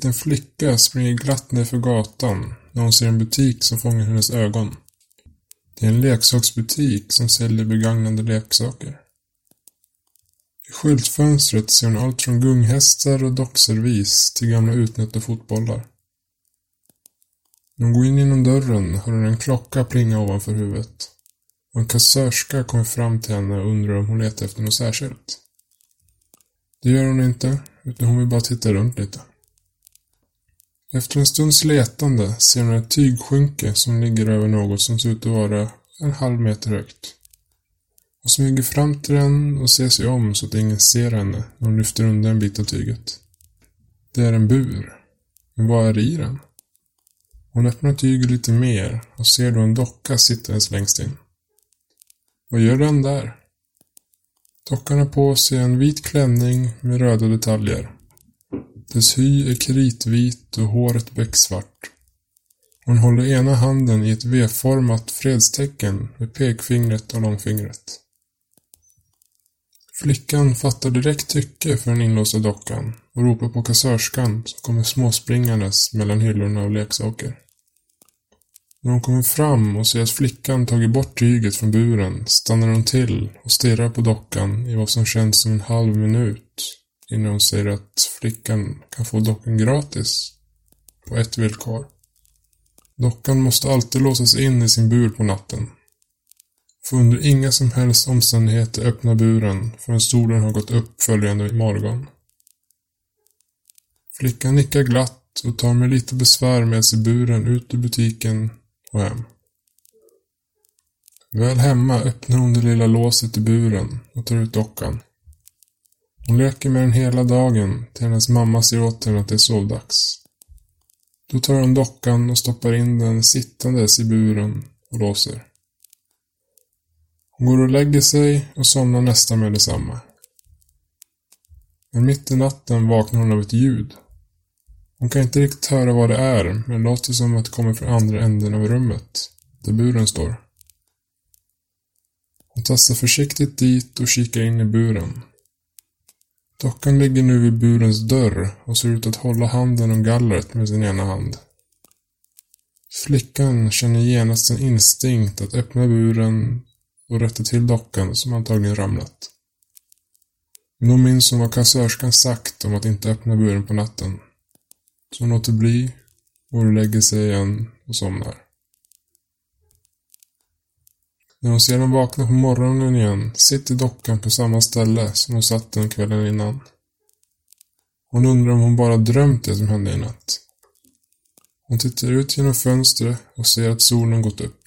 liten flicka springer glatt nerför gatan när hon ser en butik som fångar hennes ögon. Det är en leksaksbutik som säljer begagnade leksaker. I skyltfönstret ser hon allt från gunghästar och dockservis till gamla utnötta fotbollar. När hon går in genom dörren hör hon en klocka plinga ovanför huvudet. Och en kassörska kommer fram till henne och undrar om hon letar efter något särskilt. Det gör hon inte, utan hon vill bara titta runt lite. Efter en stunds letande ser hon ett tygskynke som ligger över något som ser ut att vara en halv meter högt. Hon smyger fram till den och ser sig om så att ingen ser henne när hon lyfter undan en bit av tyget. Det är en bur. Men vad är i den? Hon öppnar tyget lite mer och ser då en docka sittandes längst in. Vad gör den där? Dockan har på sig en vit klänning med röda detaljer. Dess hy är kritvit och håret becksvart. Hon håller ena handen i ett V-format fredstecken med pekfingret och långfingret. Flickan fattar direkt tycke för den inlåsta dockan och ropar på kassörskan som kommer småspringandes mellan hyllorna av leksaker. När hon kommer fram och ser att flickan tagit bort tyget från buren stannar hon till och stirrar på dockan i vad som känns som en halv minut innan hon säger att flickan kan få dockan gratis. På ett villkor. Dockan måste alltid låsas in i sin bur på natten. Får under inga som helst omständigheter öppna buren förrän solen har gått upp följande morgon. Flickan nickar glatt och tar med lite besvär med sig buren ut ur butiken och hem. Väl hemma öppnar hon det lilla låset i buren och tar ut dockan. Hon leker med den hela dagen till hennes mamma säger åt henne att det är sovdags. Då tar hon dockan och stoppar in den sittandes i buren och låser. Hon går och lägger sig och somnar nästan med detsamma. Men mitt i natten vaknar hon av ett ljud. Hon kan inte riktigt höra vad det är, men det låter som att det kommer från andra änden av rummet, där buren står. Hon tassar försiktigt dit och kikar in i buren. Dockan ligger nu vid burens dörr och ser ut att hålla handen om gallret med sin ena hand. Flickan känner genast en instinkt att öppna buren och rätta till dockan som antagligen ramlat. Men hon minns hon vad kassörskan sagt om att inte öppna buren på natten. Så hon låter bli, går och lägger sig igen och somnar. När hon sedan vaknar på morgonen igen sitter dockan på samma ställe som hon satt den kvällen innan. Hon undrar om hon bara drömt det som hände i natt. Hon tittar ut genom fönstret och ser att solen gått upp.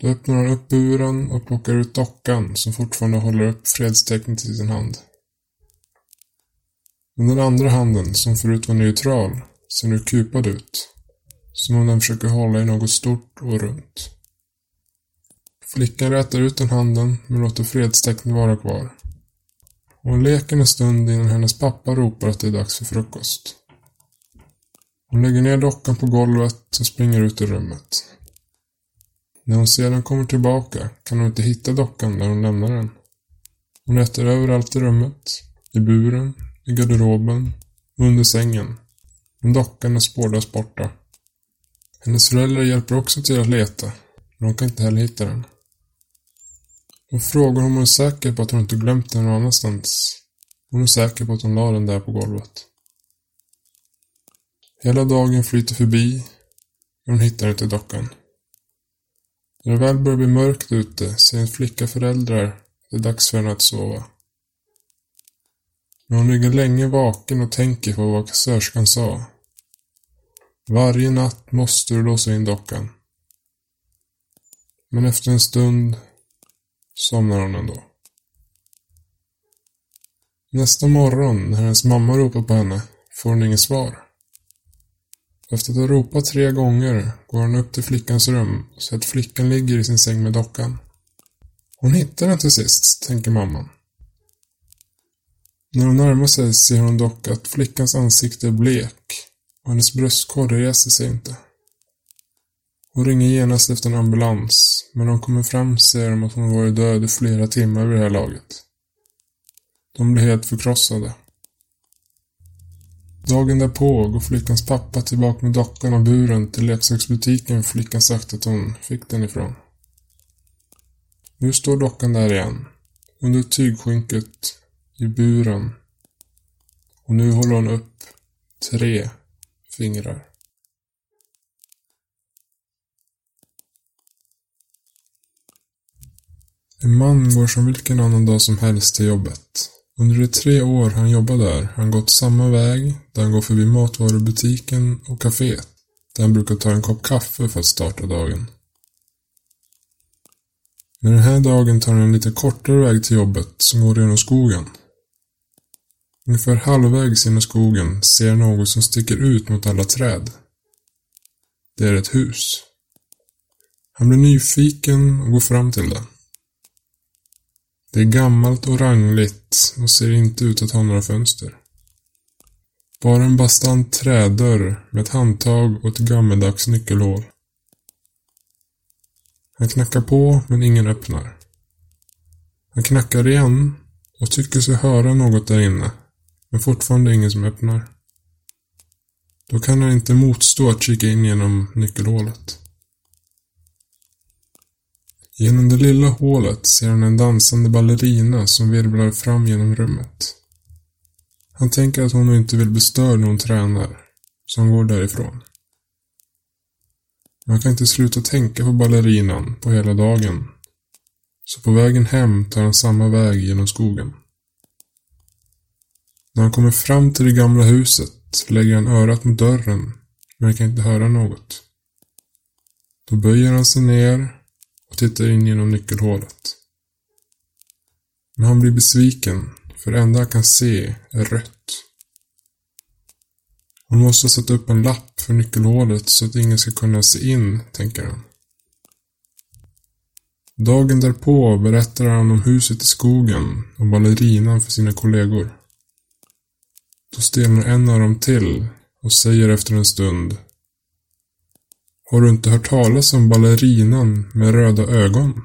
Då öppnar hon upp buren och plockar ut dockan som fortfarande håller upp fredstecknet i sin hand. Men den andra handen, som förut var neutral, ser nu kupad ut. Som om den försöker hålla i något stort och runt. Flickan rätar ut den handen, men låter fredstecknet vara kvar. Hon leker en stund innan hennes pappa ropar att det är dags för frukost. Hon lägger ner dockan på golvet och springer ut ur rummet. När hon sedan kommer tillbaka kan hon inte hitta dockan där hon lämnade den. Hon letar överallt i rummet, i buren, i garderoben och under sängen. Men dockan är spårlöst borta. Hennes föräldrar hjälper också till att leta, men de kan inte heller hitta den. Hon frågar om hon är säker på att hon inte glömt den någon annanstans. Hon är säker på att hon la den där på golvet. Hela dagen flyter förbi, men hon hittar inte dockan. När det väl börjar bli mörkt ute säger en flicka föräldrar att det är dags för henne att sova. Men hon ligger länge vaken och tänker på vad kassörskan sa. Varje natt måste du låsa in dockan. Men efter en stund somnar hon ändå. Nästa morgon, när hennes mamma ropar på henne, får hon inget svar. Efter att ha ropat tre gånger går hon upp till flickans rum och ser att flickan ligger i sin säng med dockan. Hon hittar den till sist, tänker mamman. När hon närmar sig ser hon dock att flickans ansikte är blek och hennes bröstkorg reser sig inte. Hon ringer genast efter en ambulans, men när de kommer fram ser de att hon varit död i flera timmar vid det här laget. De blir helt förkrossade. Dagen därpå går flickans pappa tillbaka med dockan och buren till leksaksbutiken flickan sagt att hon fick den ifrån. Nu står dockan där igen, under tygskynket, i buren. Och nu håller hon upp tre fingrar. En man går som vilken annan dag som helst till jobbet. Under de tre år han jobbar där har han gått samma väg där han går förbi matvarubutiken och kaféet där han brukar ta en kopp kaffe för att starta dagen. Men den här dagen tar han en lite kortare väg till jobbet som går genom skogen. Ungefär halvvägs genom skogen ser han något som sticker ut mot alla träd. Det är ett hus. Han blir nyfiken och går fram till det. Det är gammalt och rangligt och ser inte ut att ha några fönster. Bara en bastant trädörr med ett handtag och ett gammeldags nyckelhål. Han knackar på, men ingen öppnar. Han knackar igen och tycker sig höra något där inne, men fortfarande ingen som öppnar. Då kan han inte motstå att kika in genom nyckelhålet. Genom det lilla hålet ser han en dansande ballerina som virvlar fram genom rummet. Han tänker att hon nog inte vill bli störd när hon tränar, så han går därifrån. Man kan inte sluta tänka på ballerinan på hela dagen. Så på vägen hem tar han samma väg genom skogen. När han kommer fram till det gamla huset lägger han örat mot dörren, men kan inte höra något. Då böjer han sig ner och tittar in genom nyckelhålet. Men han blir besviken, för det enda han kan se är rött. Hon måste ha satt upp en lapp för nyckelhålet så att ingen ska kunna se in, tänker han. Dagen därpå berättar han om huset i skogen och ballerinan för sina kollegor. Då stelnar en av dem till och säger efter en stund har du inte hört talas om ballerinan med röda ögon?